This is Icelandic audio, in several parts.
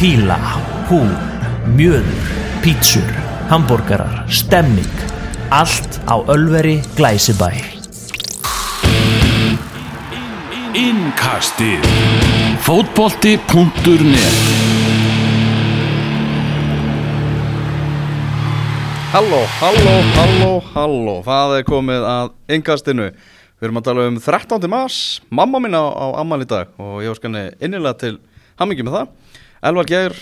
Píla, hú, mjöður, pítsur, hambúrgarar, stemming. Allt á Ölveri Glæsibæ. Innkastið Fótbolti.net Halló, halló, halló, halló Það er komið að yngastinu Við erum að tala um 13. mars Mamma mín á, á ammal í dag Og ég óskanni innilega til hammingi með það Elvar Geir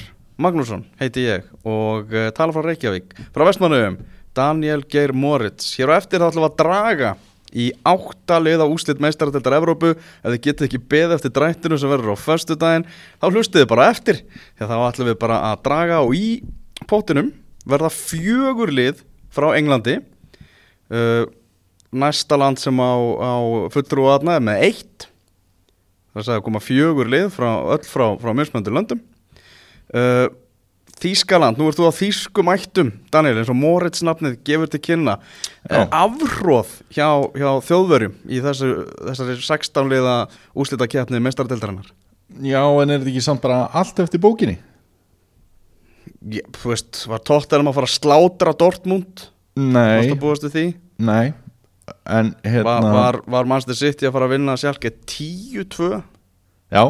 Magnússon heiti ég Og uh, tala frá Reykjavík. Frá Vestmannauðum Daniel Geir Moritz. Hér á eftir þá ætlum við að draga Í áttaliða úslit meistaradeldar Evrópu. Ef þið getið ekki beð eftir drættinu Sem verður á föstu daginn Þá hlustið þið bara eftir. Þá ætlum við bara að draga Og í pótinum verða fjögur lið frá Englandi. Uh, næsta land sem á, á fulltrú aðna er með eitt. Er að koma fjögur lið frá, öll frá, frá mismöndu löndum uh, Þískaland, nú ert þú á Þískum ættum Daniel, eins og Moritz nafnið gefur til kynna. Uh, afróð hjá, hjá þjóðverjum í þessu, þessari 16 liða úslita keppnið meistardeldarinnar Já, en er þetta ekki samt bara allt eftir bókinni? Ég, þú veist, var tóttanum að fara að slátra Dortmund? Nei, Varstu að búast við því? nei. En hérna Var, var, var Manchester City að fara að vinna sjálfgeð 10-2? Já,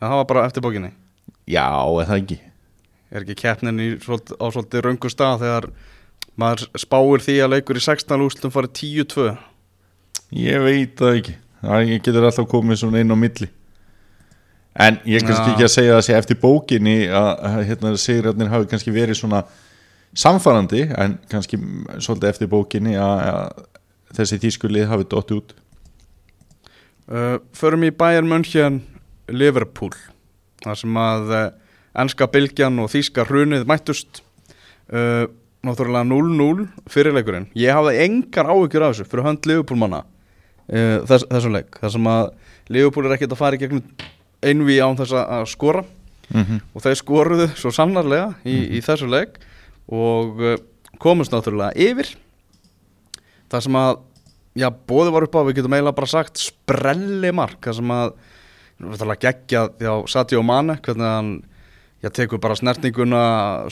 Það var bara eftir bókinni já, það ekki? Er ekki keppnin í á svolítið röngu stað þegar maður spáir því að leikur í 16 úrslutum farið 10-2 Ég veit það ekki. Það getur alltaf komið svona inn á milli. En ég kannski Já. ekki að segja það sé eftir bókinni að, hérna, sigurarnir hafi kannski verið svona samfarandi en kannski svolítið eftir bókinni að, að þessi þýskulið hafi dótt út. Uh, Förum í Bayern München Liverpool þar sem að uh, enska bylgjan og þýska hrunið mættust uh, Náttúrulega 0-0 fyrirleikurinn. Ég hafði engar áhyggjur af þessu fyrir hönd Liverpool manna uh, þess, þessum leik þar sem að Liverpool er ekkert að fara í gegnum einví án þess að- skora. Mm -hmm. og þeir skoruðu svo sannarlega í, í þessu leik og uh, komust náttúrulega yfir. Það sem að já, bóði var upp á, við getum eiginlega bara sagt sprelli mark, það sem að nú er það að gegja því á Sadio Mane hvernig hann já, tekur bara snertinguna,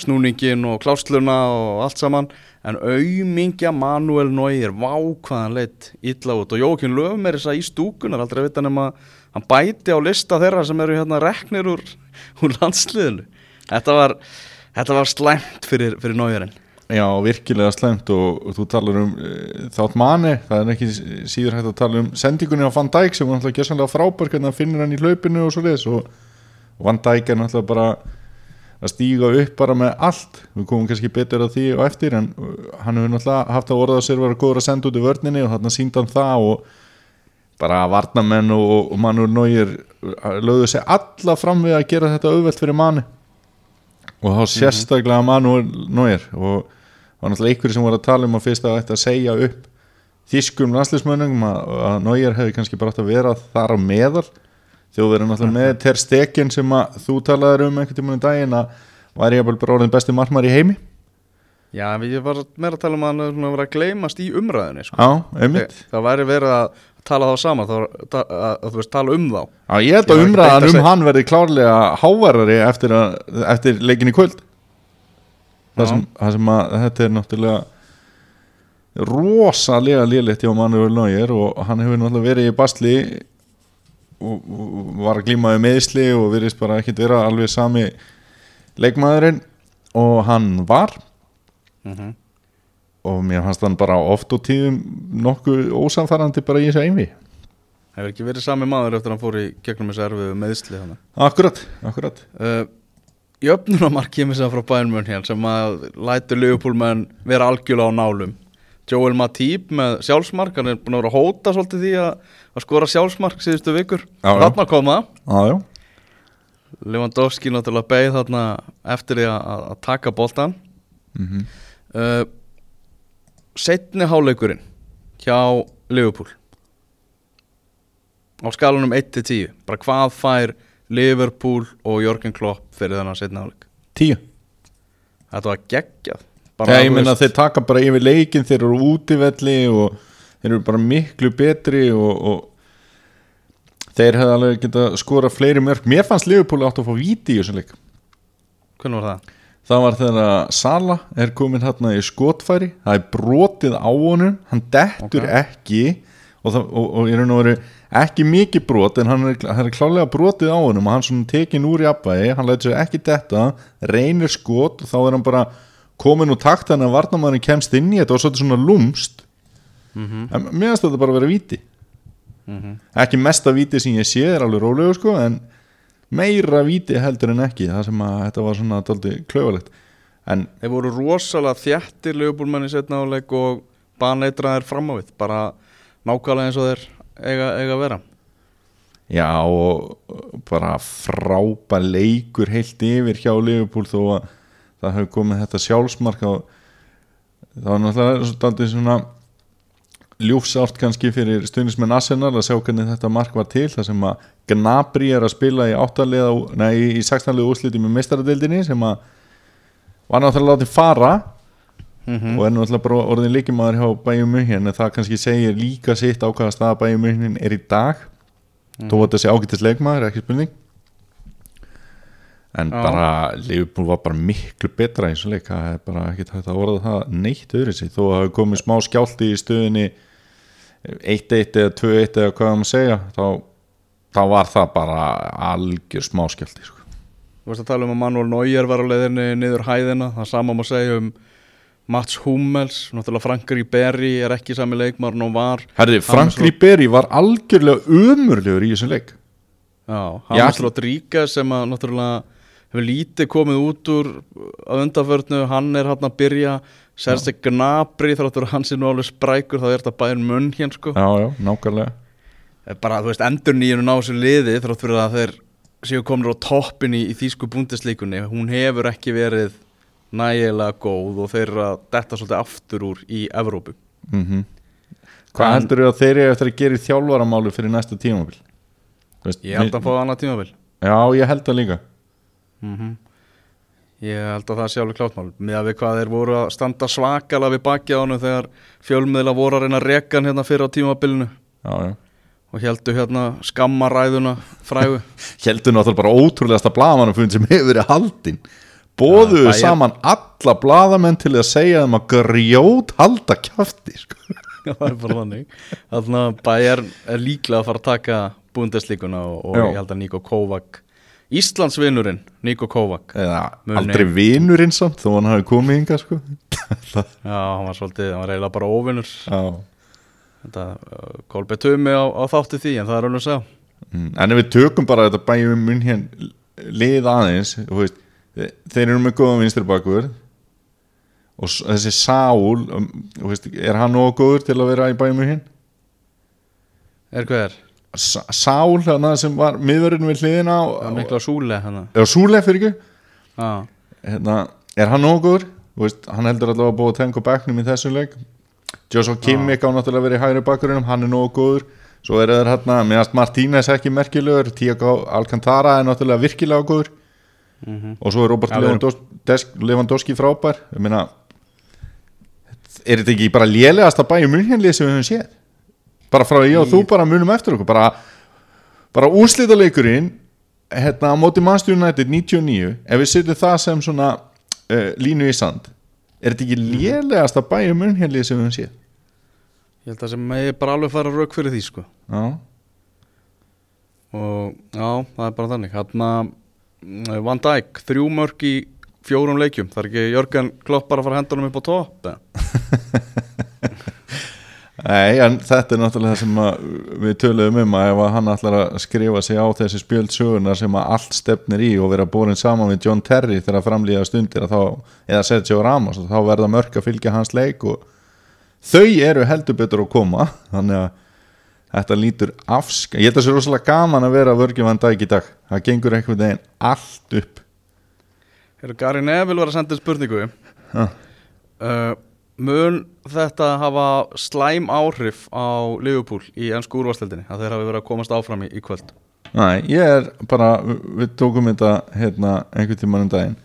snúningin og klásluna og allt saman. En aumingja Manuel Neuer vá hvað hann leitt illa út. Og Jókin löfum er þess að í stúkunar aldrei vita nema hann bæti á lista þeirra sem eru hérna reknir úr, úr landsliðinu. Þetta var, þetta var slæmt fyrir, fyrir Neuerinn Já, virkilega slemt og, og þú talar um uh, þátt manni, það er ekki síður hægt að tala um sendingunni á Van Dijk sem var náttúrulega gjössanlega frábær hvernig hann finnir hann í hlaupinu og svo leiðis og, og Van Dijk er náttúrulega bara að stíga upp bara með allt. Við komum kannski betur að því og eftir en uh, hann hefur náttúrulega haft að orða að sér vera góður að senda út í vörninni og þarna síndi hann það og bara varnamenn og, og mannur nógir lögðu sig alla fram við að gera þetta auðvelt fyrir manni og þá sérstaklega Manuel Neuer og var náttúrulega einhverjir sem voru að tala um að fyrst að þetta að segja upp þýskum landslismönnum að, að Neuer hefði kannski bara átt að vera þar á meðal. Þjóðverið náttúrulega með Ter Stegen sem að þú talaður um einhvern tímann í daginn að væri ég bara orðin besti markmar í heimi. Já, við var meira að tala um að hann svona að gleymast í umræðinni sko. Já, einmitt. Það væri verið að tala þá saman þá, að, þú veist tala um þá. Já, ég held að var umræðan um hann verði klárlega hávarari eftir, eftir leikin í kvöld það sem, það sem að þetta er náttúrulega rosalega lélegt hjá Manuel Neuer og hann hefur náttúrulega verið í basli og, og var að glíma við meðsli og virðist bara ekkit vera alveg sami leikmaðurinn og hann var. Mhm. og mér fannst hann bara oft og tíðum nokkuð ósamfærandi bara í þessu einvi hefur ekki verið sami maður eftir að hann fór í gegnum þessu erfið meðsli Akkurat, akkurat. Uh, í öfnunamark kemur sér frá bænmönn hér sem að lætur Leopoldmenn vera algjörlega á nálum. Joel Matip með sjálfsmark hann er búin að vera að hóta svolítið því að, að skora sjálfsmark síðustu vikur. Já, já. þarna kom það. Já, já. Lewandowski náttúrulega beigð þarna eftir því að, að, að taka boltan mm uh, setni háleikurinn hjá Liverpool. Á skalanum 1-10 bara hvað fær Liverpool og Jörgen Klopp fyrir þennan setni háleik Tíu. Þetta var geggjað. Já, ég veist, þeir taka bara yfir leikin þeir eru útivelli og þeir eru bara miklu betri og, og þeir hefði alveg geta skora fleiri mörg mér fannst Liverpool átt að fá víti í þessum leik. Hvernig var það? það var þegar Sala er komin hérna í skotfæri. Það er brotið á honum. Hann dettur Ok. ekki og, það, og, og í raun og veru ekki mikið brot en hann er, hann er klálega brotið á honum og hann svona tekin úr í appæði hann lætur sér ekki detta, reynir skot og þá er hann bara komin úr takt þannig að varnamæðurinn kemst inn í þetta og svolítið svona lúmst Mhm. en mér finnst þetta bara að vera víti. Ekki mesta víti sem ég sé er alveg rólegu sko en meira víti heldur en ekki. Það sem að þetta var svona daldi klöfalegt en Þeir voru rosalega þjættir lögbúlmenn í setna áleik og baneitraðir fram á við bara nákvæmlega eins og þeir eiga, að vera? Já og bara frábær leikur heilt yfir hjá Liverpool þó að það hefur komið þetta sjálfsmark á það var náttúrulega svona ljúfsárt kannski fyrir stundismenn Arsenal að sjá hvernig þetta mark var til þar sem að Gnabry er að spila í nei í sextanlega úrsliti með mestaradeildinni sem að var náttúrulega látið fara og er náttúrulega bara orðin líkimaður hjá Bæjum München en það kannski segir líka sitt á hvaða staða Bæjum München er í dag. Þó að þetta sé ágættis leikmaður, ekki spurning. En Já. bara Liverpool var bara miklu betra eins og leik, það er bara ekki hægt að orða það neitt öðru sig, þó að það hafi komið smá skjálti í stöðinni 1-1 eða 2-1 eða hvað maður segja þá, þá var það bara algjör smá skjálti sko. Þú veist að tala um að Manuel Neuer var á leiðinni niður hæðina, það sama má segja um Mats Hummels, náttúrulega Frankri Berry er ekki sami leikmar og var. Herri, Frank James Ribery var algjörlega umurlegur í þessum leik. Já, Já, James Rodríguez sem að náttúrulega hefur lítið komið út úr að undanförnu, hann er hann að byrja. Serse Gnabry þráttur að hann sé nú alveg sprækur þá er þetta bæðin munn hér sko. Já, já, nákvæmlega. Eh, bara þú veist endur nýjunum á þessu liði þrátt fyrir að þeir séu komin á toppin í, í þýsku búndislíkunni hún hefur ekki verið nægilega góð og þeir að detta svolítið aftur úr í Evrópu. Mm Hvað En- heldur þú að þeir eru eftir að gera í þjálfaramálu fyrir næsta tímabil? Veist, ég held að fá annað tímabil. Já, ég held að líka. Mm ég held að það sé alveg klátmál með að við hvað þeir voru að standa svakalega við baki á hann þegar fjölmiðla voru að reyna að reka hann hérna fyrir á tímabilinu. Já, já. Og heldu hérna skammaræðuna frægu. Heldur náttúrulega bara ótrúlegasta blaðmannafund sem hefur verið haldin Bóðuðu bæjar- saman alla blaðamenn til að segja þeim að grjót halda kjafti sko. það er bara þannig. Þannig að Bayern er líklega að fara að taka búndeslíkuna og, og ég held að Niko Kovac Íslandsvinnurinn Niko Kovac. Aldrei vinurinn samt þó hann hafi komið hinga sko. já, hann var svolítið, hann var eiginlega bara þetta, uh, Kolbe Tumi á, á þátti því en það er alveg að segja. Mm, En ef við tökum bara þetta bæjum mun hér lið aðeins þú veist, þeir eru með góðan vinstri bakur og þessi Sál um, er hann nógu góður til að vera í bæjum mun hér er hvað er? Sál, þannig sem var miðverðin við hliðina og, mikla súle hann eða Súle fyrir ekki? Já, hérna, er hann nógu góður? Veist, hann heldur allavega að búa að tenga backnum í þessu leik. Joshua Kimmich á náttúrulega verið í hægri bakurinn hann er nógu góður. Svo er það hérna, meðast Martínez ekki merkilegur Tiago Alcantara er náttúrulega virkilega góður og svo er Robert Lewandowski, Lewandowski frábær. Ég meina er þetta ekki bara lélegasta bæjum munhjönlið sem við höfum séð? Bara frá ég og þú bara munum eftir okkur. Bara, bara úrslita leikurinn hérna á móti Manchester United 99 ef við setjum það sem svona uh, línu í sand er þetta ekki lélegasta bæjum munhjönlið sem við höfum séð? Ég held að sem megi bara alveg fara rauk fyrir því sko. Já, og já, það er bara þannig. Hann Van Dijk, þrjú mörg í fjórum leikjum, það er ekki Jörgen Klopp bara að fara honum upp á eða? Nei, en þetta er náttúrulega það sem við töluðum um að ef hann ætlar að skrifa sig á þessi spjöld sögunar sem að allt stefnir í og vera borin saman við John Terry þegar framlýða stundir þá, eða Sergio Ramos þá verða mörk að fylgja hans leik og þau eru heldur betur að koma þannig að þetta lítur afsk ég held að það sé rosalega gaman að vera vörgjum Dijk í dag. Það gengur einhvern veginn allt upp. Eru Gary Neville var að senda spurningu. Uh, Mun þetta hafa slæm áhrif á Liverpool í ennsku úrvarsleldinni að þeir hafi verið að komast áfram í, í kvöld? Næ, ég er bara, við tókum þetta hérna einhvern tímann um daginn.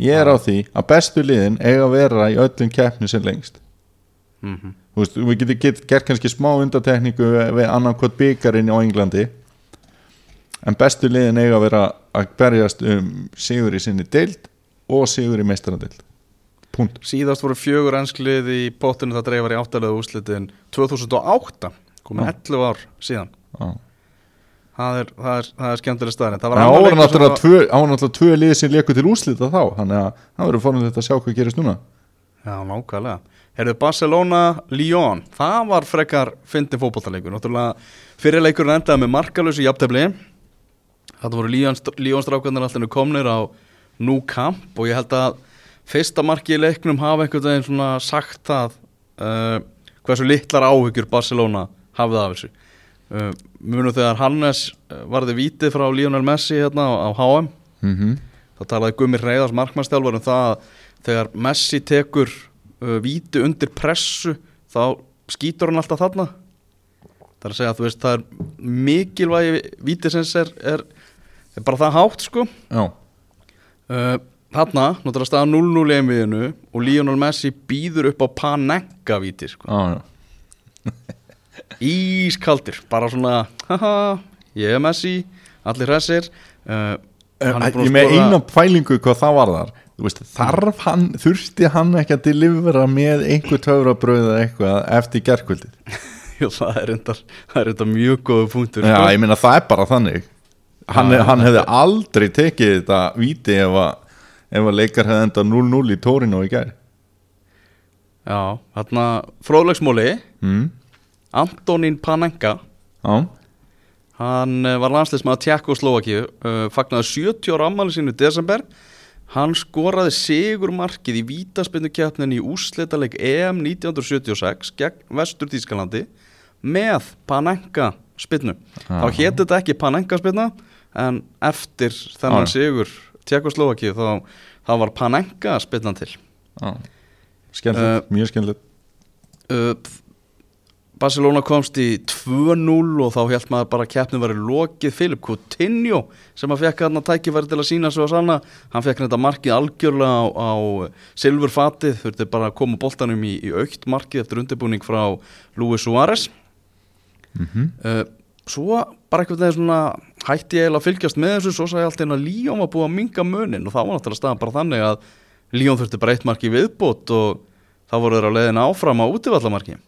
Ég er á því að bestu liðin eiga að vera í öllum keppni sem lengst. Mm Þú veist, við getum get, gert kannski smá undatekningu við, kvot byggarinn á Englandi. En bestu liðin eiga að vera að berjast um sigur í sinni deild og sigur í meistaradeild punkt. Síðast voru fjögur ennskliði í potinu það dreifar í áttalega úslitin 2008, komin Já. 11 ár síðan. Já. Það er, er, það er skemmtileg staðin Það var- náttúrulega tvö lið sem leikur til úrslita þá þannig að það verður fórnum þetta að sjá hvað gerist núna. Já, nákvæmlega Herðu Barcelona, Lyon Það var frekar fyndin fótboltaleikur. Náttúrulega fyrir leikurinn endaði með markalösi jafntefli. Þetta voru Lyon strákarnir alltaf komnir á Nú Camp og ég held að fyrsta marki í leiknum hafa einhvern veginn svona sagt það uh, hversu litlar áhyggjur Barcelona hafið af þessu. Uh, Munu þegar Hannes uh, varði vítið frá Lionel Messi hérna á, á HM mm -hmm. þá talaði Gummi Reyðars markmannstjálfur um það að þegar Messi tekur uh, víti undir pressu þá skýtur hann alltaf þarna. Það er að segja að þú veist það er mikilvægi vítisins er, er, er bara það hátt sko. Já, uh, þarna, náttúrulega staða 0-0 í einviðinu og Lionel Messi býður upp á Panenka víti sko. Já, já. Ískaldir, bara svona haha, ég er Messi allir hressir. Uh, er búinn Ég með eina pælingu hvað það var þar veist, þarf hann, þurfti hann ekki að delivera með einhver töfrabröð eða eitthvað eftir gerkvöldið Jú, það er er reyndar mjög góðu punktur Já, sko. ég meina það er bara þannig. Hann, Já, hann hefði aldrei tekið þetta víti ef að, ef að leikar hefði enda 0-0 í tórinu og í gær. Já, þarna fróðlegsmóli mm. Antonín Panenka. Já, hann eh, var landsleismað Tjekkoslovakíu uh, fagnaði 70 ára ammali sínu desember hann skoraði sigurmarkið í vítaspinnu keppnin í úrslitaleg EM 1976 gegn Vestur Þýskalandi með Panenka spinnu þá Aha. hétt þetta ekki Panenka spinna en eftir þennan já. sigur Tjekkoslovakíu þá, þá var Panenka spinnan til já Skemmtilegt, mjög skemmtilegt uh, Barcelona komst í 2-0 og þá held maður bara að keppnin var lokið. Filip Coutinho sem að fekk hann að tækifæri til að sína svo að sanna hann fekk þetta markið algjörlega á, á silfurfatið, þurfti bara að koma boltanum í, í aukt markið eftir undirbúning frá Luis Suárez. Mm uh, svo bara einhvern veginn svona hætti ég eiginlega að fylgjast með þessu. Svo sagði ég alltaf að Líón var búið að minga munin og þá var náttúrulega staðan bara þannig að Líón þurfti bara eitt marki viðbót og þá voru þeir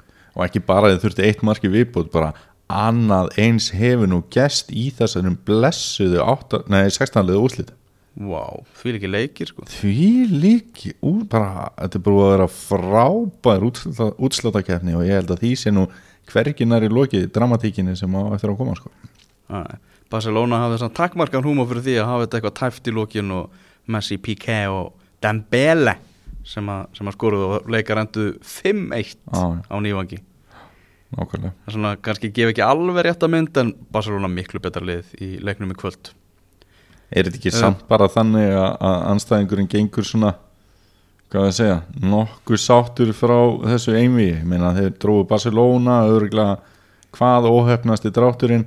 Og ekki bara þið þurfti eitt marki viðbútt bara annað eins hefur nú gest í þessum blessuðu átta, nei, 16 liðu úrslit Vá, því ekki leikir sko Því líki, ú, bara, þetta er búið að vera frábær útslata, útslatakefni og ég held að því sé nú hverginar í loki dramatíkinni sem á eftir að koma sko. Æ, Barcelona hafði svona takkmarkan húma fyrir því að hafa þetta eitthvað tæft í lókin og Messi, Piqué og Dembele sem að, að skoruðu og leikar endu 5-1 Já, já. á nývangi Nákvæmlega. Það er svona kannski gef ekki alveg rétt að mynd en Barcelona miklu betra lið í leiknum í kvöld. Er þetta ekki Eh. samt bara þannig að, anstæðingurinn gengur svona hvað að segja, nokkuð sáttur frá þessu einví, ég meina þeir dróðu Barcelona, örgulega hvað óhefnasti drátturinn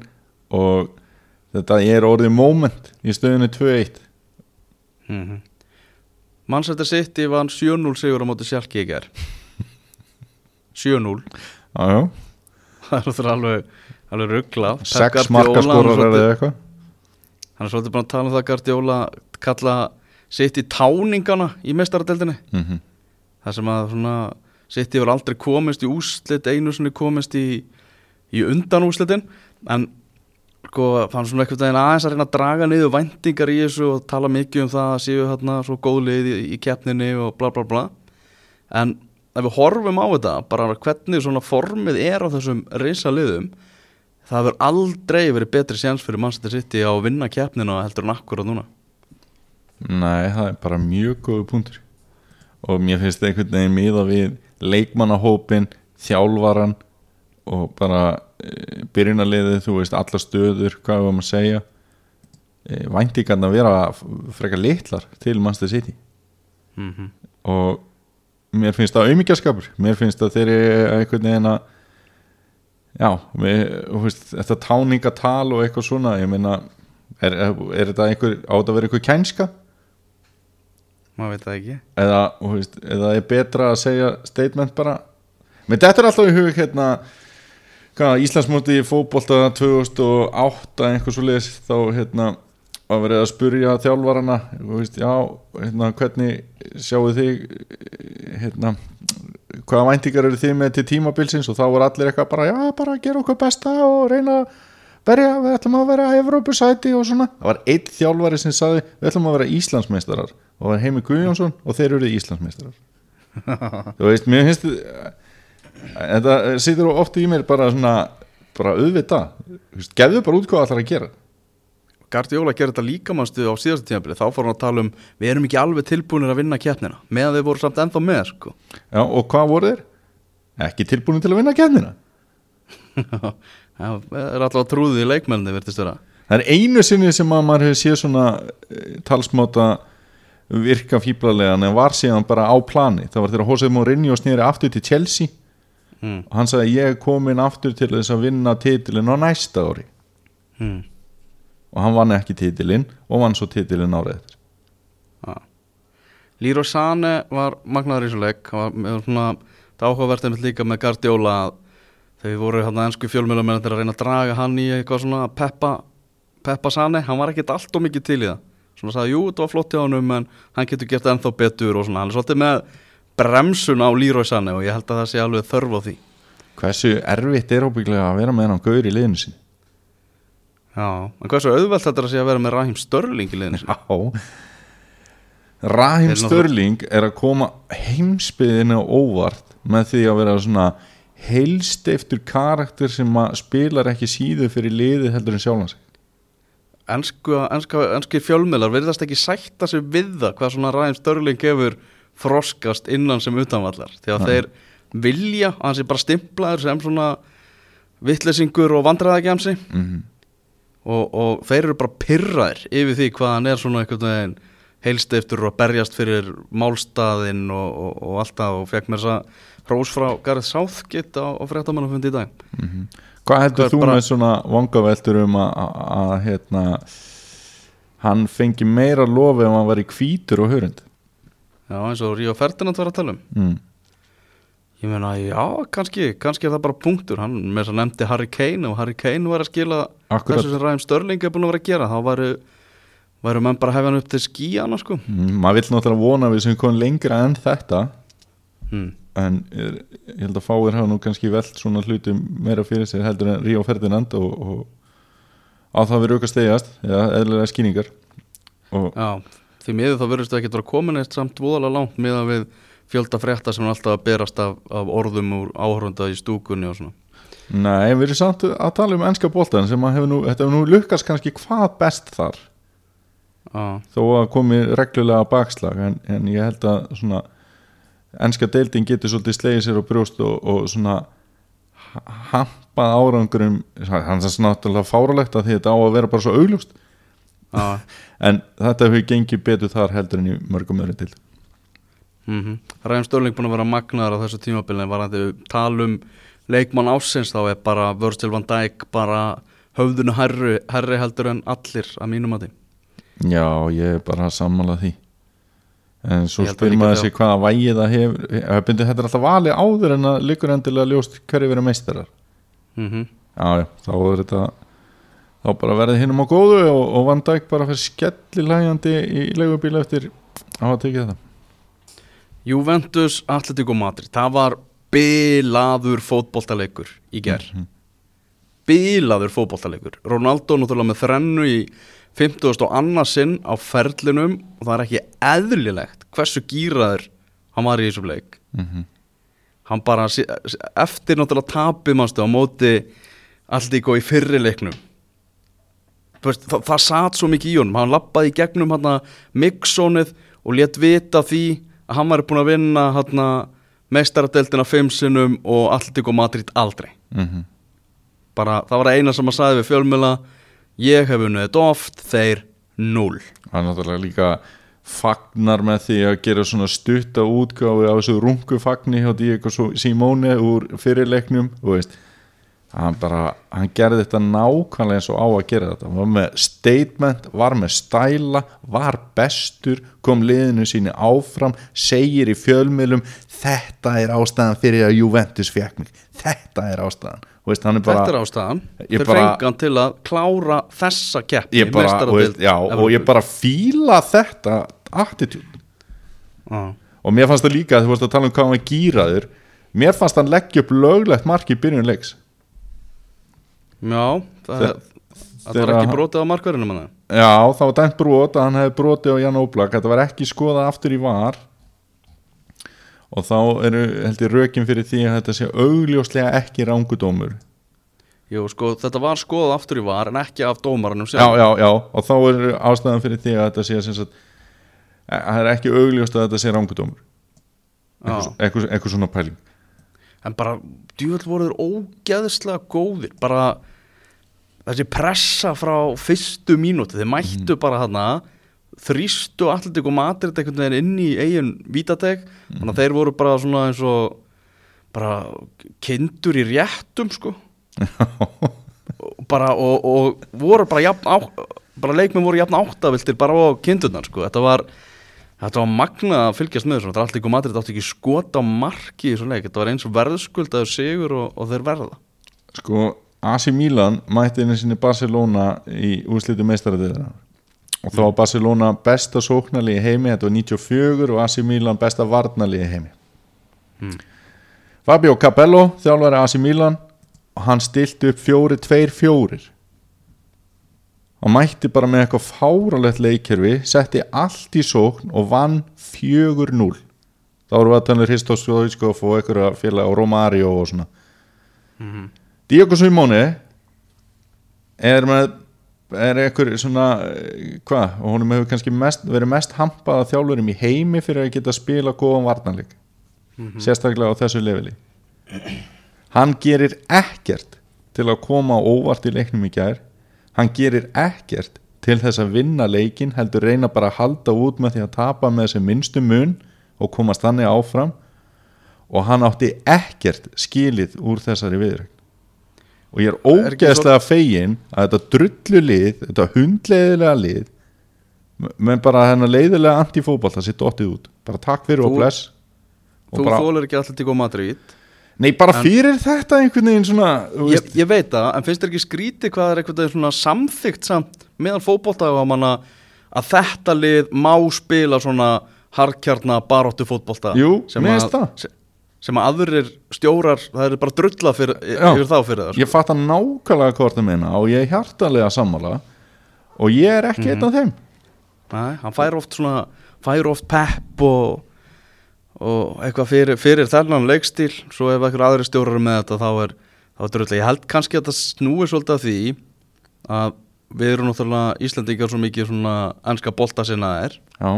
og þetta er orðið moment í stöðunni 2-1 mm -hmm. Manchester City vann 7-0 sigur á móti Sjálki í ger 7-0 Jájá, það er alveg, alveg ruggla sex markaskorar eða eitthvað? Hann er svolítið bara að tala um það Guardiola kalla sitt í táningana í mestaradeldinni mm -hmm. það sem að svona sitt yfir aldrei komist í úslit einu sinni komist í, í undan úslitin en sko fann svona eitthvað daginn aðeins að reyna að draga niður væntingar í þessu og tala mikið um það að séu hérna svo góð lið í, í keppninni og bla bla bla. En ef við horfum á þetta bara hvernig svona formið er á þessum reysa liðum það hefur aldrei verið betri séns fyrir Manchester City á að vinna keppnina heldur en akkurat núna. Nei, það er bara mjög góðu punktur. Og mér finnst einhvern veginn miða við leikmannahópin, þjálfaran og bara e, byrjunarliðið, þú veist, alla stöður hvað við varum að segja. E, væntingarna vera f- frekar litlar til Manchester City. Mm -hmm. og mér finnst það auðmyggjaskapur mér finnst að þeir eru einhvern veginn að já, þú veist, þetta táningatal og eitthvað svona, ég meina er, er, þetta einhver, á þetta að vera einhver kænska? Maður veit það ekki. Eða, veist, eða er betra að segja statement bara? Menn þetta er alltaf í hug hérna Íslandsmóti í fótbolta 2008 einhver svo leiðis þá hérna var verið að spurja þjálfarana veist, já, hérna, hvernig sjáu þig hérna, hvaða væntingar eru þið með til tímabilsins? Og þá voru allir eitthvað bara, já, bara gera okkar besta og reyna að berja, við ætlum að vera Evrópusæti og svona, það var eitt þjálfari sem saði, við ætlum að vera Íslandsmeistarar. Og það var Heimi Guðjónsson og þeir eru Íslandsmeistarar. Þú veist, mér finnst þetta situr oft í mér bara svona, bara auðvita gefðu bara út hvað allar að gera Guardiola gerði þetta líka mannstu á síðastu tímafili þá fór hann að tala um við erum ekki alveg tilbúinir að vinna keppnina meðan þeir voru samt ennþá með sko. Já, og hvað voru þeir? Ekki tilbúin til að vinna keppnina Það er alltaf trúðið í leikmenni verðist vera Það er einu sinni sem að maður hefur séð svona eh, talsmáta virka fýblalega en var síðan bara á plani það var þegar Jose Mourinho snýri aftur til Chelsea mm. og hann sagði ég er komin aftur til þess að vinna titilin á næsta ári Mm. Og hann vann ekki titilin og vann svo titilin árið eftir. Ja. Leroy Sane var magnaður í þessu leik. Hann með það áhugavert einmitt líka með Guardiola að þau voru hann að ennsku fjölmjölumenn að reyna að draga hann í eitthvað svona peppa, peppa Sane, hann var ekkert allt og mikið til í það. Svona sagði, jú, þetta var flott hjá honum en hann getur gert ennþá betur og svona. Hann er svolítið með bremsun á Leroy Sane og ég held að það sé alveg þörf á því. Hversu erfitt er óbygglega að vera með hann gaur í liðinu sinni Já, en hversu auðvelt þetta er að vera með Raheem Störling í liðinu? Já. Rahim Störling er að koma heimsbyðinu óvart með því að vera svona heilst eftir karakter sem að spilar ekki síðu fyrir liðið heldur en sjálfan sig. Ensku, ensku, ensku fjölmiðlar verðast ekki sætta sig við það hvað svona Raheem Störling hefur froskast innan sem utanvallar. Því að þeir vilja að hann sé bara stimplaður sem svona vittlesingur og vandræðagjamsi. Mm og, og þeir eru bara pyrraðir yfir því hvað hann er svona einhvern veginn heilst eftir og berjast fyrir málstaðinn og, og, og alltaf og fekk mér þess að hrós frá Gareth Southgate á, á fréttamannafundi í dag. Hvað heldur Hvað er þú bara- með svona vangaveltur um að, hérna, hann fengi meira lofi ef hann var í hvítur og hörund? Já, eins og Ríó Ferdinand var að tala um. Mm. Ég meina, já, kannski, kannski er það bara punktur Hann með þess að nefndi Harry Kane og Harry Kane var að skila Akkurat. þessu sem Ræðum Störling er búin að vera að gera þá væru, væru menn bara að hefja hann upp til skíana sko. Mm, maður vill náttúrulega vona að við sem komum lengra en þetta hmm. en er, ég held að fáir hafa nú kannski velt svona hlutum meira fyrir sér heldur en Ríó Ferdinand og, og á það við auka stegjast eða eðlilega skýningar og Já, því miður þá verðist það ekki vera komin eitt samt voðalega langt miðan við fjölda frétta sem er alltaf að berast af, af orðum úr áhörunda í stúkunni og svona. Nei, við erum samt að tala um ennska boltan sem að hefur nú, þetta hefur nú lukkast kannski hvað best þar. Já, þó að komi reglulega bakslag en, en ég held að svona ennska deildin getur svolítið slegið sér á brjóst og, og svona ha- hampað árangurum hann er náttúrulega fáralegt að því þetta á að vera bara svo augljóst. Já, en þetta hefur gengið betur þar heldur en í mörgum öðru til mm Ræðum Störling búin að vera magnaður á þessu tímabili en var að tala um leikmann ásins þá er bara Virgil van Dijk bara höfðunu herri, herri heldur en allir að mínum að því já, ég er bara að sammála því. En svo líka maður sig hvaða vægi það hefur eh, þetta er alltaf valið áður en að liggur endilega ljóst hverju verið meistarar. Mm já, já, þá er þetta þá bara verði hinum á góðu og, og Van Dijk bara fyrir skellilægjandi í leigubíl eftir að hafa tekið þetta Juventus, Atletico Madrid. Það var bilaður fótboltaleikur í ger bilaður fótboltaleikur. Ronaldo náttúrulega með þrennu í 50. og annarsinn á ferlinum. Og það er ekki eðlilegt hversu gýraður hann var í þessum leik. Mm hann bara, eftir náttúrulega tapið mannstu á móti Atletico í fyrri leiknum. Þú veist, það, það satt svo mikið í honum. Hann lappaði í gegnum hann Miksonið og létt vita því að hann væri búin að vinna hann meistaradeldina fimm sinnum og Atletico Madrid aldrei. -hmm. bara það var eina sem hann sagði við fjölmjöla ég hef unnið þetta oft, þeir null. Hann náttúrulega líka fagnar með því að gera svona stutta útgáfi á þessu rungu fagni hjá Diego Simone úr fyrirleiknum þú veist hann bara, hann gerði þetta nákvæmlega eins og á að gera þetta. Hann var með statement, var með stæla var bestur, kom liðinu síni áfram, segir í fjölmiðlum, þetta er ástæðan fyrir að Juventus fekk mig. Þetta er ástæðan, veist, hann er bara Þetta er ástæðan. Þeir bara- fengan til að klára þessa keppni og, ég bara fíla þetta attitude. Já. og mér fannst það líka, þú varst að tala um hvað hann var gýraður mér fannst hann leggja upp löglegt mark í byrjun leiks Já, það, Þe- það var ekki brotið á markverðinu manna Já, það var dæmt brot að hann hefði brotið á Jan Óblak þetta var ekki skoðað aftur í var. Og þá eru held ég rökin fyrir því að þetta sé augljóslega ekki rángudómur Jú, sko, þetta var skoðað aftur í var en ekki af dómaranum já, já, já, og þá er ástæðan fyrir því að þetta sé að það er ekki augljóst að þetta sé rángudómur eitthvað, svona pæling. En bara, djúvel voru þeir ógeðslega góðir. Bara þessi pressa frá fyrstu mínúti Þeir mættu bara þarna Þrýstu allir og Madrid einhvern veginn inn í eigin vítateg. Þannig að þeir voru bara svona eins og Bara kindur í réttum sko. Bara, og, og voru bara jafn á, bara leikmenn voru jafn áttaviltir bara á kindurnar sko, þetta var þetta var magna að fylgjast með þessu. Þetta er allt ykkur Madrid átti ekki skot á marki í þessu leik, þetta var eins og verðskuldaður sigur og, og þeir verða. Sko, AC Milan mætti einu sinni Barcelona í úrslitu meistaradeðina og þá var Barcelona besta sóknarlið í heimi, þetta var 94 og AC Milan besta varnarlið í heimi. Fabio Capello þjálfari AC Milan og hann stilti upp fjóri, tveir, fjórir. Og mætti bara með eitthvað fáralegt leikkerfi setti allt í sókn og vann 4-0 þá voru við að tala um Hristos Sjóðískóf og einhverja félag og Romario og svona Diego Simone er með er einhver svona hvað, og honum hefur kannski mest, verið mest hampað að þjálfurum í heimi fyrir að geta spila góðan varnarleik sérstaklega á þessu leveli. Hann gerir ekkert til að koma óvart í leiknum í gær. Hann gerir ekkert til þess að vinna leikin heldur reyna bara að halda út með því að tapa með þessi minnstu mun og komast þannig áfram. Og hann átti ekkert skilið úr þessari viðrögn og ég er ógeðslega fegin að þetta drullu lið, þetta hundleiðilega lið menn bara hennar leiðilega antifótball það sitt dottið út. Bara takk fyrir og Þú- bless. Og Þú bara, þólar ekki allir til Madrid. Nei bara fyrir þetta einhvern veginn svona ég, ég veit það, en finnst þér ekki skrítið hvað er veginn svona samþygt samt meðal fótbolta og að manna að þetta lið má spila svona harkjarna baróttu fótbolta Jú, mér að, finnst það. Sem, að aðrir stjórar það er bara drulla fyrir, Já. yfir þá fyrir það sko. ég fatt að nákvæmlega hvort það meina og ég er hjartalega sammála og ég er ekki einn af þeim. Nei, hann fær oft svona fær oft pepp og, og eitthvað fyrir, fyrir þennan leikstíl. Svo ef eitthvað aðri stjórar eru með þetta þá er, þá er drulla, ég held kannski að þetta snúi svolítið að því að við erum náttúrulega Íslandingar svo mikið svona ennska bolta sinna er. Já,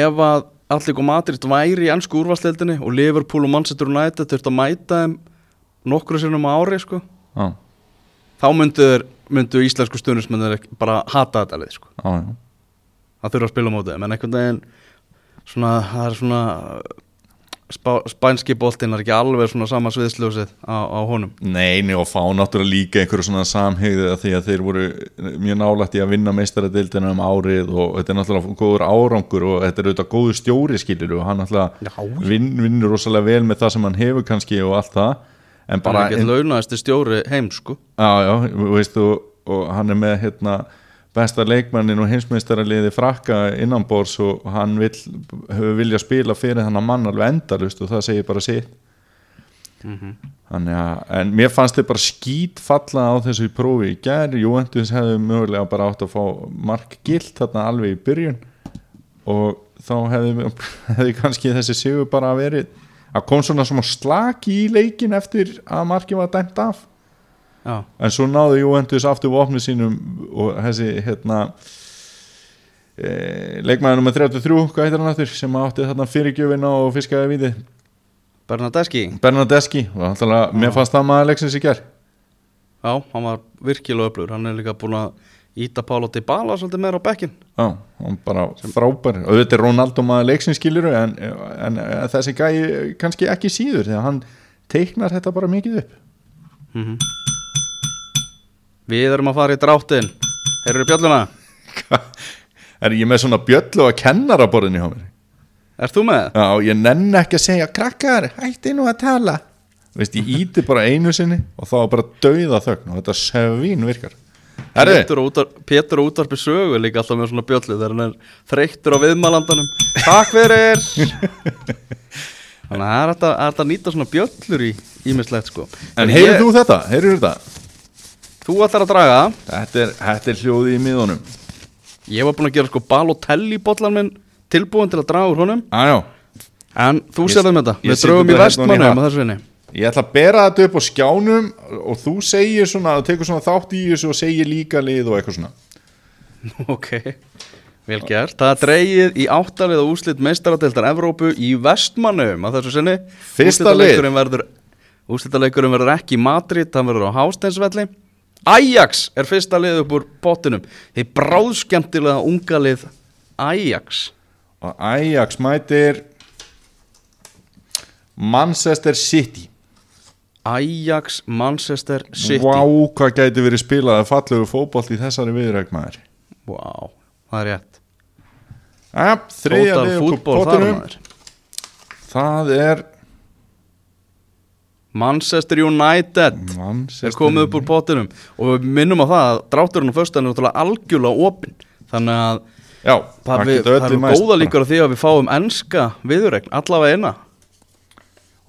ef að allir og Madrid væri í ennsku úrvarsleildinni og Liverpool og Manchester United þurft að mæta þeim nokkru sinnum á ári sko, já, þá myndu, þeir- myndu íslensku stundismennir bara hata þetta leið sko. já. það þurfa að spila á móti þeim, en einhvern veginn svona, það er svona spá, spænski boltinn er ekki alveg svona sama sviðsljósið á, á honum. Nei, nei og fá náttúrulega líka einhverju svona samhegðu að því að þeir voru mjög nálægt í að vinna meistaradildina um árið og þetta er náttúrulega góður árangur og þetta er auðvitað góður stjóri skilur og hann náttúrulega Já. vinn, vinnur rosalega vel með það sem hann hefur kannski og allt það. En bara bara, ekki launaðasti stjóri heim sko. Já, já, þú veist og, og hann er með hérna besta leikmannin og heimsmeistaraliði frakka innanbors og hann vill, hefur vilja spila fyrir þannig mann alveg endalust og það segir bara sitt. Þannig að, en mér fannst þið bara skít falla á þessu prófi í gær. Juventus hefði mögulega bara átt að fá mark gilt þarna alveg í byrjun og þá hefði, hefði kannski þessi sigur bara verið að kom svona svona slaki í leikin eftir að marki var dæmt af já, en svo náðu Juventus aftur vopnið sínum og þessi hérna e, leikmaður nummer 33, hvað heitir hann aftur sem átti þarna fyrirgjöfina og fiskaði víði Bernadeschi Bernadeschi, mér fannst það maður leiksins í ger já, hann var virkilega öflugur. Hann er líka búin að íta Pála til bala svolítið meira á bekkin Já, hann bara frábær. Og þetta er Ronaldo maður leiksins skiluru en, en, þessi gæi kannski ekki síður þegar hann teiknar þetta bara mikið upp. Mhm. Við erum að fara í dráttin Heyrðu bjölluna? Er ég með svona bjöllu að kennara borðinni hjá mér? Ert þú með? Já, ég nenn ekki að segja krakkar, hætti nú að tala Veist, ég íti bara einu sinni og þá bara dauða þögn og þetta svín virkar Herri, Pétur og útvar, Pétur og útvarpi sögu er líka alltaf með svona bjöllu þegar hann er þreyttur á viðmælandanum Takk fyrir Þannig að það er hægt að- það er nýta svona bjöllur í ímislegt sko en ég- heyrðu þú þetta? Heyrðu þetta? Þú ætlar að draga Þetta er, þetta er hljóði í miðunum. Ég var búin að gera sko Balotelli bollan minn tilbúin til að draga úr honum. Aðjá, En þú Ég- sérðum þetta. ég Við set draugum í þetta hérna ofan í vestmannum hatt. að þessu vinni ég ætla að bera þetta upp á skjánum og þú segir svona, þú tekur svona þátt í þessu og segir líka lið og eitthvað svona. Ok, vel gert. Það er dreigið í áttalið og úslit meistaradeildar Evrópu í vestmannum að þessu sinni. Fyrsta Úrslitaleikurinn verður Úrslitaleikurinn verður ekki í Madrid, það verður á Hásteinsvelli Ajax er fyrsta lið upp úr pottinum. Þið bráðskemmtilega unga lið Ajax. Og Ajax mætir Manchester City. Ajax Manchester City. Vá, hvað gæti verið spilað að fallegu fótbolt í þessari viðrækmaður Vá, það er rétt. Ja, Þriðja lið upp úr maður. Það er Manchester United Manchester er komið upp úr pottinum. Og við minnum á það að drátturinn og föstan er algjörlega opinn. Þannig að Já, það, eru mæst góða líkur á því að við fáum enska viðurregn allavega eina.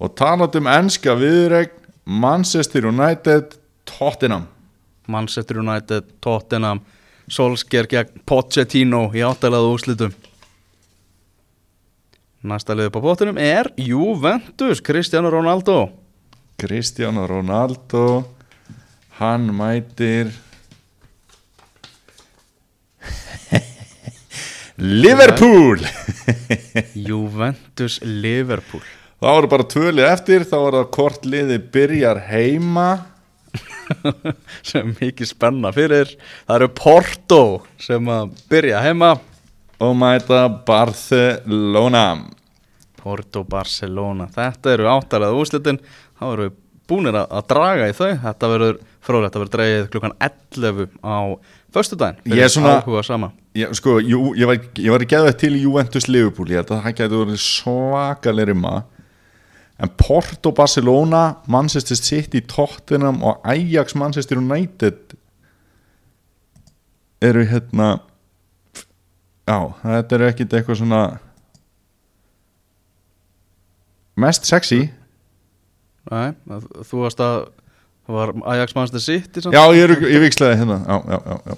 Og talað um enska viðrækn Manchester United Tottenham. Manchester United, Tottenham Solskjaer gegn Pochettino í áttalaðu úrslitum. Næsta liðið på pottinum er Juventus, Cristiano Ronaldo Cristiano Ronaldo. Hann mætir Liverpool. Juventus Liverpool. Þá eru bara tvölið eftir þá er það hvort liði byrjar heima. Sem mikið spenna fyrir. Það eru Porto sem að byrja heima. Og mæta Barcelona. Porto Barcelona. Þetta eru áttalega úrslitin þá eru við búinir að, að draga í þau. Þetta verður fróðlegt, þetta verður dreigið klukkan 11 á föstudaginn. Ég er svona- ég, sko, jú, ég, var, ég var ekki geðað til Juventus Liverpool. Ég held að það gæti verið svakalegri maður. En Porto Barcelona Manchester City, Tottenham og Ajax Manchester United eru hérna já, þetta eru ekkit eitthvað svona mest sexy Nei, að- þú varst að það var Ajax Manchester City samt? já, ég er í vikslaði hérna já, já, já, já.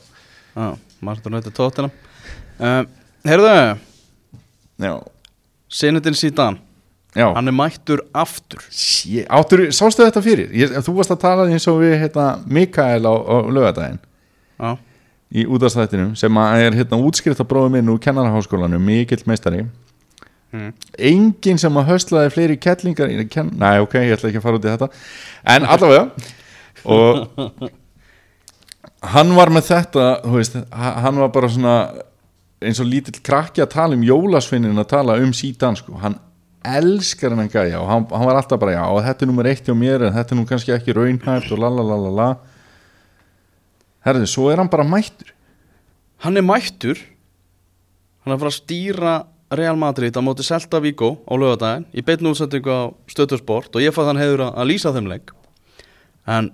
Já, Manchester United Tottenham um, Heyrðu, já, Sinnetin Sídan já. hann er mættur aftur Shit, áttur, sástu þetta fyrir? Ég, þú varst að tala eins og við hérna, Mikael á, á lögadaginn Já, í útastættinum sem að er hérna, útskriftabróðu minn úr kennaraháskólanum, mikill meistari Mm. enginn sem að höstlaði fleiri kettlingar. Næ, ok, ég ætla ekki að fara út í þetta en allavega og hann var með þetta veist, ha- hann var bara svona eins og lítill krakki að tala um jólasvinnin að tala um sítan sko. hann elskar hennan gæja og hann, hann var alltaf bara, já, þetta er nummer eitt hjá mér en þetta er nú kannski ekki raunhæft og lalalala herðu, svo er hann bara mættur hann er mættur hann er að fara að stýra Real Madrid á móti Celta Vigo á lögadaginn í beinu útsendingu á stöðtursport og ég fæði hann hefur að lýsa þeim leik. En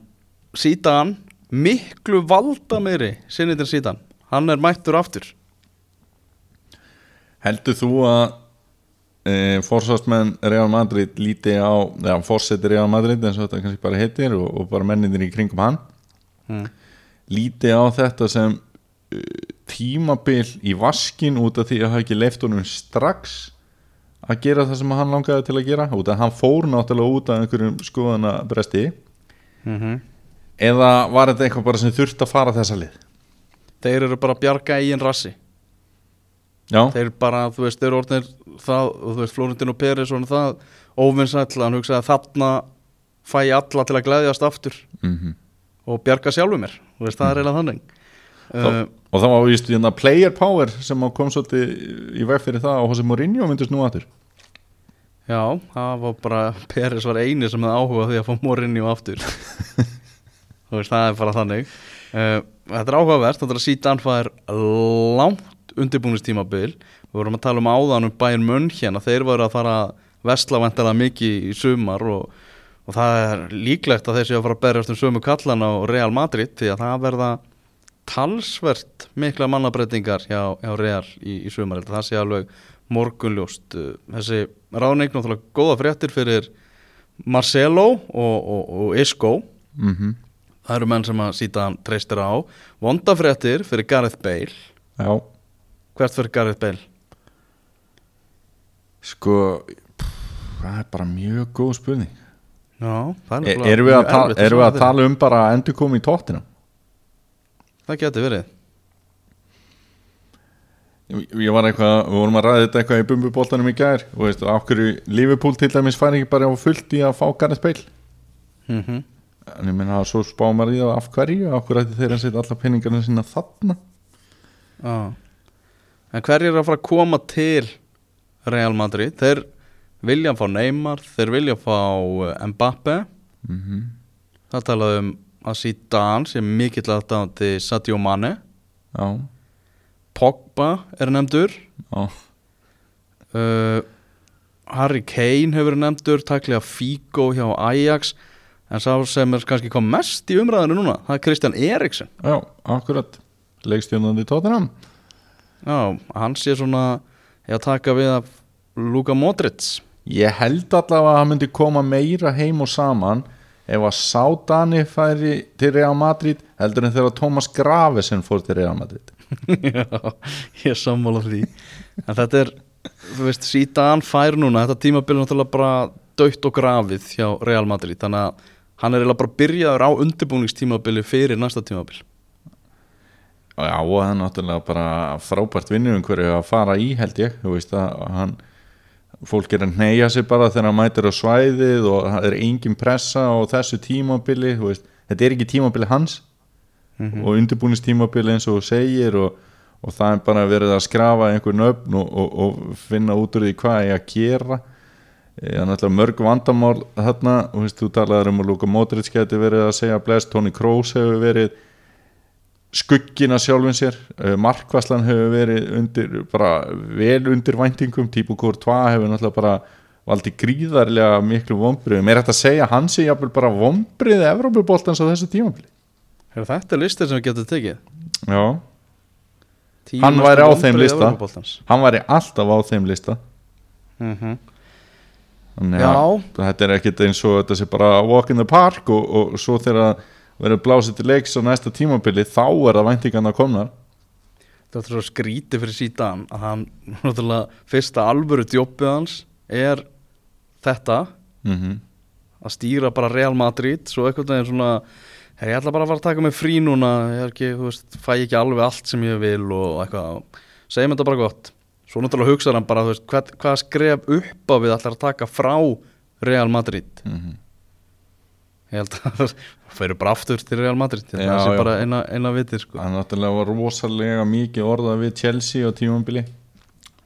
Sítan miklu valda meiri sinnitin Sítan, hann er mættur aftur. Heldur þú að e, forsvarsmenn Real Madrid líti á, eða fórseti Real Madrid eins og þetta kannski bara heitir og, og bara mennindir í kringum hann mm. líti á þetta sem e, tímabil í vaskin út af því að hafa ekki leift honum strax að gera það sem hann langaði til að gera. Út af hann fór náttúrulega út af einhverjum skoðana bresti Mm eða var þetta eitthvað bara sem þurft að fara þessa lið þeir eru bara að bjarga eigin rassi Já, þeir bara, þú veist, þeir eru orðnir það, þú veist, Florentino Pérez og það óvinnsætla, hann hugsaði að þarna fæ ég alla til að glæðjast aftur mm og bjarga sjálfu mér. Þú veist, það er eiginlega þannig uh, og það var víst hérna player power sem að kom svolítið í veg fyrir það og Jose Mourinho myndist nú aftur. Já, það var bara Peres var eini sem hefði áhuga því að fá Morinni og aftur veist, það er bara þannig. Uh, þetta er áhugavert, þetta er að síðan fær langt undirbúinistímabil við vorum að tala um áðan um bæinn munn hérna, þeir voru að fara að vesla vantilega mikið í sumar og, og það er líklegt að þeir séu að fara að berjast um sömu kallan á Real Madrid því að það verða talsvert mikla mannabreitingar hjá, hjá Real í, í sumar. Það sé alveg morgunljóst. Uh, þessi ráðneign náttúrulega góða fréttir fyrir Marcelo og, og, og Isco. Mm það eru menn sem að síta treystir á. Vondafréttir fyrir Gareth Bale. Já, hvert fyrir Gareth Bale? sko pff, það er bara mjög góð spurning. Já, er Erum við ta erfitt erum við að tala um bara endur komi í tóttina? Það geti verið Ég, var eitthvað, við vorum að ræða þetta eitthvað í bumbuboltanum í gær og veistu, af hverju Liverpool til dæmis fær ekki bara á fullt í að fá Gareth Bale mm -hmm. en ég menna að svo spá maður í það af hverju hverju ætti þeir að setja alla peningarna sína þarna Já. En hverjir er að fara að koma til Real Madrid? Þeir vilja fá Neymar, þeir vilja fá uh, Mbappe mm Það talaði um að Zidane sem mikill aðdáðandi Sadio Mane. Já, Pogba er nefndur. Já, uh, Harry Kane hefur nefndur taklega Figo hjá Ajax. En sá sem er kannski kom mest í umræðinu núna það er Kristján Eriksen. Já, akkurat. Leikstjónandi tóttinam Já, hann sé svona ég að taka við af Luka Modric. Ég held allavega að það myndi koma meira heim og saman ef að Sádani færi til Real Madrid heldur en þegar Thomas Gravesen fór til Real Madrid. Já, ég er sammála því. En þetta er, þú veist, Zidane fær núna Þetta tímabil er náttúrulega bara dött og grafið hjá Real Madrid Þannig að hann er eiginlega bara byrjaður á undirbúningstímabili fyrir næsta tímabil. Og já, og það er náttúrulega bara frábært vinnu hverju að fara í held ég. Þú veist að hann fólk er að neyja sig bara þegar hann mætir á svæðið og það er engin pressa á þessu tímabili þú veist, þetta er ekki tímabili hans Mhm. og undirbúningstímabili eins og þú segir og, og það er bara verið að skrafa einhver nöfn og, og, og finna út úr því hvað ég að gera Eh, það er náttúrulega mörg vandamál þarna, og veist, þú talaður um að Luka Modric geti verið að segja bless, Toni Kroos hefur verið skuggina sjálfum sér Eh, Markvarslan hefur verið undir, bara vel undir væntingum típu Courtois hefur náttúrulega bara valdi gríðarlega miklu vombriðum er þetta að segja að hann sé jafnvel bara vombriði Evrópuboltans á þessu tímabili Er þetta listir sem við getum tekið? já, Tíu Hann væri á þeim lista. Hann væri alltaf á þeim lista Mhm. Þannig Já. að þetta er ekkit eins og þetta sé bara walk in the park og, og svo þegar verður blásið til leiks á næsta tímabili þá er það væntingarna komnar. Þetta er svo skrítið fyrir Zidane að hann, náttúrulega, fyrsta alvöru djópið hans er þetta. Mm að stýra bara Real Madrid svo eitthvað veginn svona hey, ég ætla bara að fara að taka mig frí núna ég er ekki, þú veist, fæ ekki alveg allt sem ég vil og eitthvað, segjum þetta bara gott. Svo náttúrulega hugsaður hann bara þú veist, hvað, hvað skref upp á við ætlar að taka frá Real Madrid? Mhm. Ég held að það fyrir bara aftur til Real Madrid þetta Já, sé já. bara eina, eina vitir sko. hann náttúrulega var rosalega mikið orðað við Chelsea á tímabili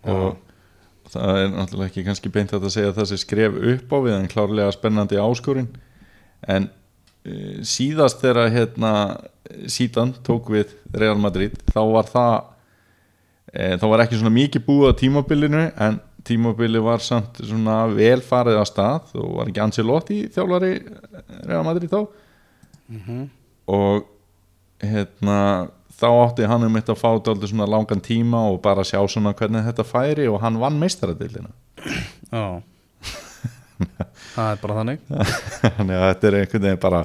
og það er náttúrulega ekki kannski beint að segja að það sé skref upp á við en klárlega spennandi áskorinn en uh, síðast þegar hérna síðan tók við Real Madrid þá var það e, þá var ekki svona mikið búið á tímabilinu en tímabili var samt svona vel farið á stað og var ekki Ancelotti þjálfari Real Madrid þá. Og hérna þá átti hann um þetta að fá dálítið svona langan tíma og bara sjá svona hvernig þetta færi og hann vann meistaradildina já. Það er bara þannig. Þannig að þetta er einhvern veginn bara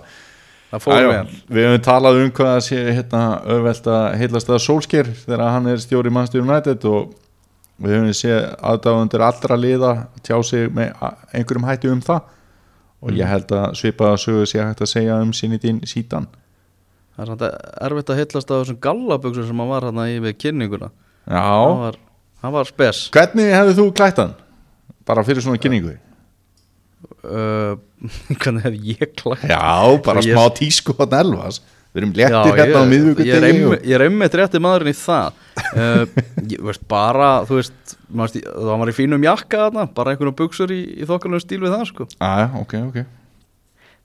vel. við höfum talað um hvað að sé hérna auðvelt að heilast að sólsker þegar hann er stjóri Manchester United og við höfum séð aðdáðundir allra liða tjá sig með einhverjum hætti um það. Og ég held að svipaða sögu sé hægt að segja um sinni dín sítan það er samt erfitt að hillast á þessum gallaböksum sem hann var hann í við kynninguna. Já, hann var, hann var spes. Hvernig hefði þú klætt hann? Bara fyrir svona kynningu? Uh, hvernig hef ég klætt? Já, bara Ég- smá tísku á Elvas Við erum léttir hérna á ég, miðvíkudegi ég, er ég einmitt rétti maðurinn í það. Uh, ég veist bara þú veist, stí- það var í fínum jakka þarna bara einhvern buksur í, í þokkalum stíl við það sko. Já, já, ok, ok.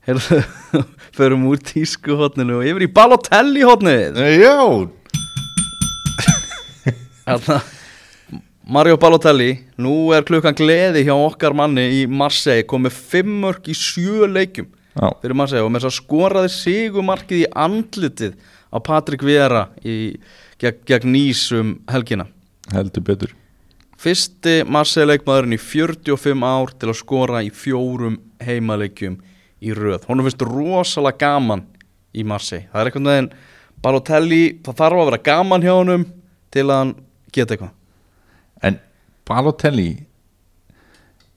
Heyrðu, förum úr tísku hotninu og yfir í Balotelli hotnið Já, Þarna, Mario Balotelli nú er klukkan gleði hjá okkar manni í Marseille komið fimm mörg í sjö leikjum já, fyrir Marseille og með þess að skoraði sigumarkið í andlitið á Patrik Vera í, gegn, gegn Nýs um helgina heldur betur Fyrsti Marseille leikmaðurinn í 45 ár til að skora í fjórum heimaleikjum í röð. Hún finnst rosalega gaman í Marseille. Það er einhvern veginn Balotelli, það þarf að vera gaman hjá honum til að hann geta eitthvað. En Balotelli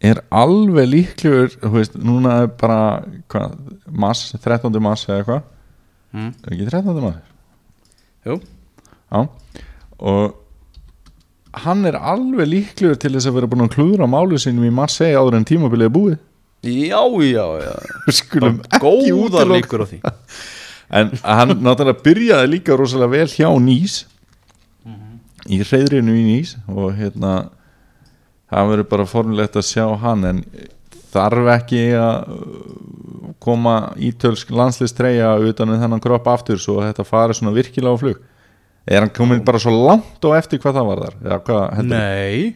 er alveg líklegur þú veist, núna er bara hvað, mass, 13. mass eða eitthvað Mm. ekki 13. mass? Jú, Já, og hann er alveg líklegur til þess að vera búin að klúðra málu sinum í Marseille áður en tímabilið er búið já, já, já. Skulum ekki Góðar útiloka líkur á því. En hann náttúrulega byrjaði líka rosalega vel hjá Nýs í reyðrinu í Nýs og hérna það verður bara formulegt að sjá hann en þarf ekki að uh, koma ítölsk landslistreia utan um þennan kropp aftur svo að þetta fari svona virkilega á flug? Er hann komin bara svo langt og eftir hvað það var þar? Eða hvað Nei,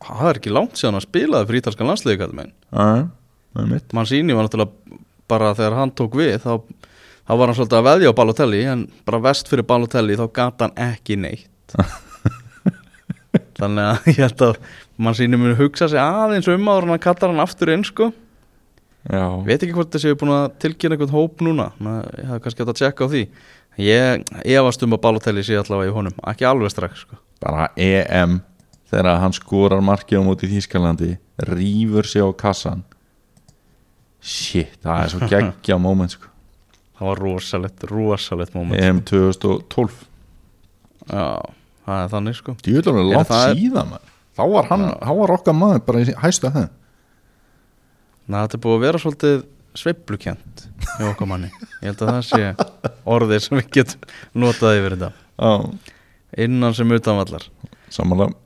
það er ekki langt síðan að spilaði fyrir ítalskan landsliði mitt. Mancini var náttúrulega bara þegar hann tók við þá, þá var hann svolítið að veðja á Balotelli en bara vest fyrir Balotelli þá gata hann ekki neitt. Þannig að ég held að Mancini muni hugsa sig aðeins um áður en að kallar hann aftur inn sko. Já, veit ekki hvort þessi hefur búin að tilkynna einhvern hóp núna. Ég hef kannski hægt að tjekka á því. Ég efast um að Balotelli sé allavega í honum. Ekki alveg strax sko. Bara EM þegar hann skorar marki á móti Þýskalandi rýfur sig á kassan. Shit, það er svo geggja moment sko. það var rosalett, rosalett moment EM 2012 já, það er þannig sko. Djúðlega Er langt það- síðan maður. Þá var hann, þá var okkar maður bara í hæstu að það Ná, þetta er búið að vera svolítið sveiplukent hjá okkar manni. Ég held að það sé orðið sem við getum notað yfir þetta. Já, innan sem utanvallar samanlega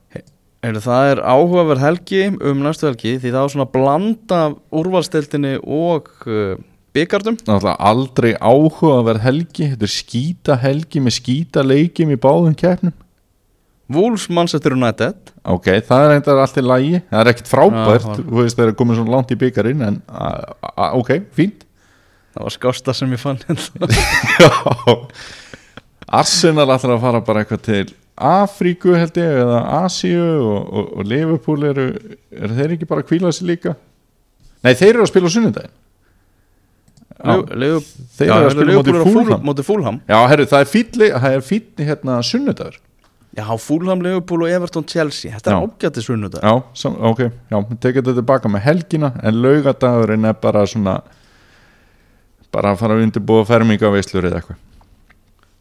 Heyrðu, það er áhugaverð helgi um næstu helgi því það er svona blanda úrvalsteltinni og uh, byggardum aldrei áhugaverð helgi Þetta er skýta helgi með skýta leikjum í báðum keppnum Wolves Manchester United. Ok, það er eitthvað allt í lagi. Það er ekkert frábært, já. þú veist það er komið svona langt í byggarinn En ok, fínt. Það var skásta sem ég fann hérna. Arsenal ætlar að fara bara eitthvað til Afríku held ég eða Asíu og, og, og Liverpool eru er þeir ekki bara að kvíla sig líka? Nei, þeir eru að spila á Liv- Þeir eru að spila Fúl- Fúlham Já, herru, það er fýtli hérna sunnudagur Já, Fúlham, Liverpool og Everton Chelsea. Þetta er Já. ágætti sunnudag Já, sam, ok, já, tekið þetta tilbaka með helgina en laugadagurinn er bara svona bara að fara að undirbúa fermingaveislur eða eitthvað.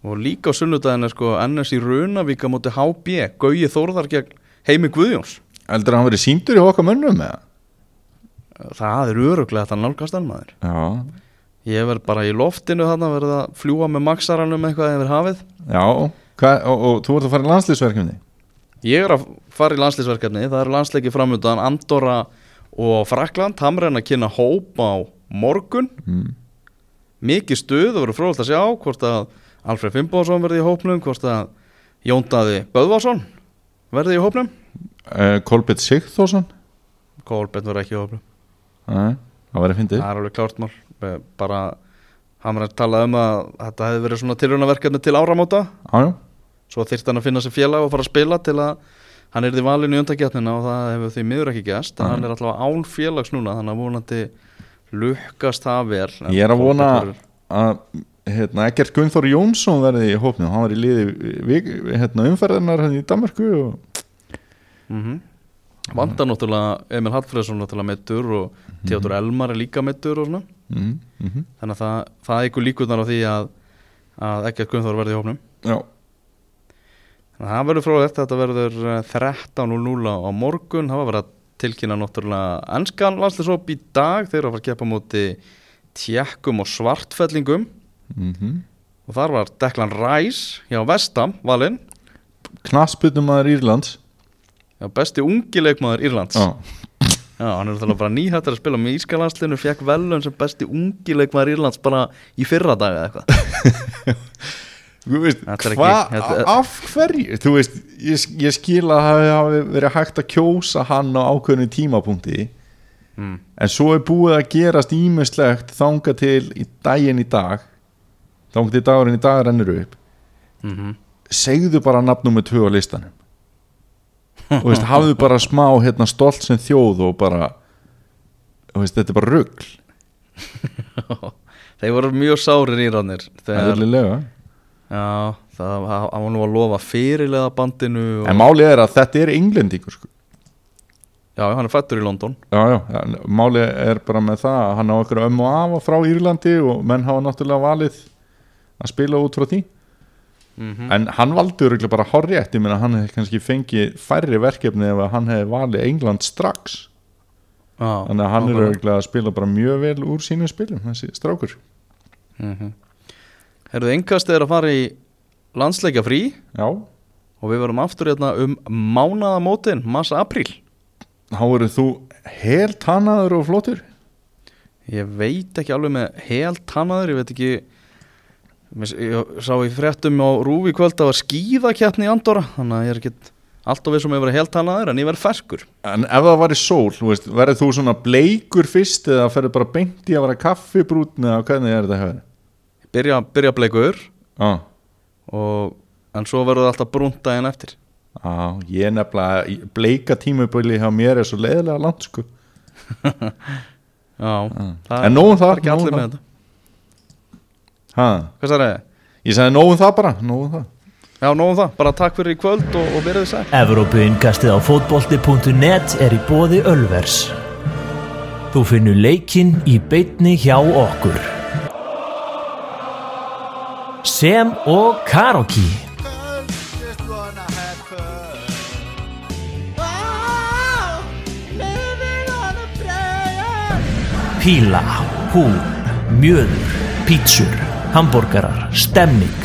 Og líka á sunnudaginn er sko NS í Runavík á móti HB Gauji Þórðar gegn Heimi Guðjóns. Heldur að hann verið síndur í okkar mönnum eða? Það er öruglega þetta nálgast maður. Já, Ég verð bara í loftinu þarna verð að fljúa með maksaranum eitthvað yfir hafið. Já, Hva, og, og þú ert að fara í landslýsverkefni Ég er að fara í landslýsverkefni Það eru landsleiki framöndan Andorra og Frakland Hamren að kynna hóp á morgun. Mm. Mikið stuð, það verður fróðult að sjá hvort að Alfred Fimboðsson verði í hópnum hvort að Jóndaði Böðvarsson verði í hópnum. Uh, Kolbett Sigþórsson? Kolbjörn verði ekki í hópnum. Nei, það verið fyndið. Það er alveg klárt mál Eh, bara Hamren talaði um að þetta hefði verið svona tilraunaverkefni til áramóta. Já, já, svo þyrfti hann að finna sér félag og fara að spila til að hann er því valinu í undakjarnina og það hefur því miður ekki gæst en hann er alltaf án félags núna þannig að vonandi lukkast það vel. Ég er að vona að hérna, Ekkert Gunnþór Jónsson verði í hópnum. Hann var í liði hérna, umferðarnar hérna, í Danmarku og... verður- Mhm. Vandar náttúrulega Emil Hallfreðsson náttúrulega meittur og Mhm. Theodor Elmar er líka meittur og svona mm -hmm. þannig að það, það ykkur líkurnar á því að, að ekkert Gunnþór verði í hópnum. Já, Þannig að það verður fróðlegt, þetta verður eh, 13.00 á morgun, það var að tilkynna náttúrulega ennskan landslýsóp í dag, þeir eru að fara að keppa á móti tjekkum og svartfellingum. Mm og þar var Declan Rice hjá Vestam valinn, knassbytum maður Írlands. Hjá besti ungi leikmaður Írlands. Já, Já, hann er náttúrulega bara nýhættur að spila með Ískalandslinu, fekk velun sem besti ungi leikmaður Írlands bara í fyrra dag eða eitthvað. Þú veist, hvað, af hverju þú veist, ég, ég skil að það hafi verið hægt að kjósa hann á ákveðinu tímapunkti Mm. en svo er búið að gerast ímislegt þanga til í daginn í dag þanga til dagurinn í dag rennur upp Mm segðu bara nafnum með tvö á listanum og veist, hafðu bara smá hérna, stolt sem þjóð og bara og veist, þetta er bara rugl. Þeir voru mjög sárir Írannir þegar, eðlilega. Já, það var nú að lofa fyrirlega bandinu og, en málið er að þetta er englendingur sko. Já, hann er fættur í London. Já, já, en málið er bara með það að hann á okkur ömmu og afa frá Írlandi og menn hafa náttúrulega valið að spila út frá því mm en hann valdi örugglega bara horrétt ég meina hann hefði kannski fengið færri verkefni ef hann hefði valið England strax. Já, þannig að hann er örugglega að spila bara mjög vel úr sínum spilum þessi strákur. Mm Herðu, engast er að fara í landsleikja frí. Já, og við verum aftur hérna um mánaðamótin, massa-apríl þá eru þú helt tannaður og flottur. Ég veit ekki alveg með hel tannaður, ég veit ekki Ég sá í fréttum á Rúfi kvöld að var skíðakjarni í Andorra Þannig að ég er ekki alltaf við sem hefur verið hel tannaður en ég verð ferskur en ef það væri sól, þú veist, verður þú svona bleikur fyrst eða ferður bara beint í að vera kaffibrútni eða hvernig er þetta hefur Byrja, byrja bleikur já, og, en svo verður það alltaf brúnt daginn eftir. Já, ég er nefnilega bleika tímubili hjá mér er svo leiðilega langt sko. Já, það En nóg um það, er ekki um allir það. með þetta ha, Hvað sagði ég? ég sagði nógum það bara, nógum það Já, nógum það, bara takk fyrir í kvöld og, og verið þið sæl Evrópuinkastið á fótbolti.net er í bóði Ölvers. Þú finnur leikinn í beitni hjá okkur. Sem og Karoki. Píla, hú, mjöður, pítsur, hambúrgarar, stemning.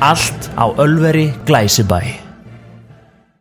Allt á Ölveri Glæsibæ.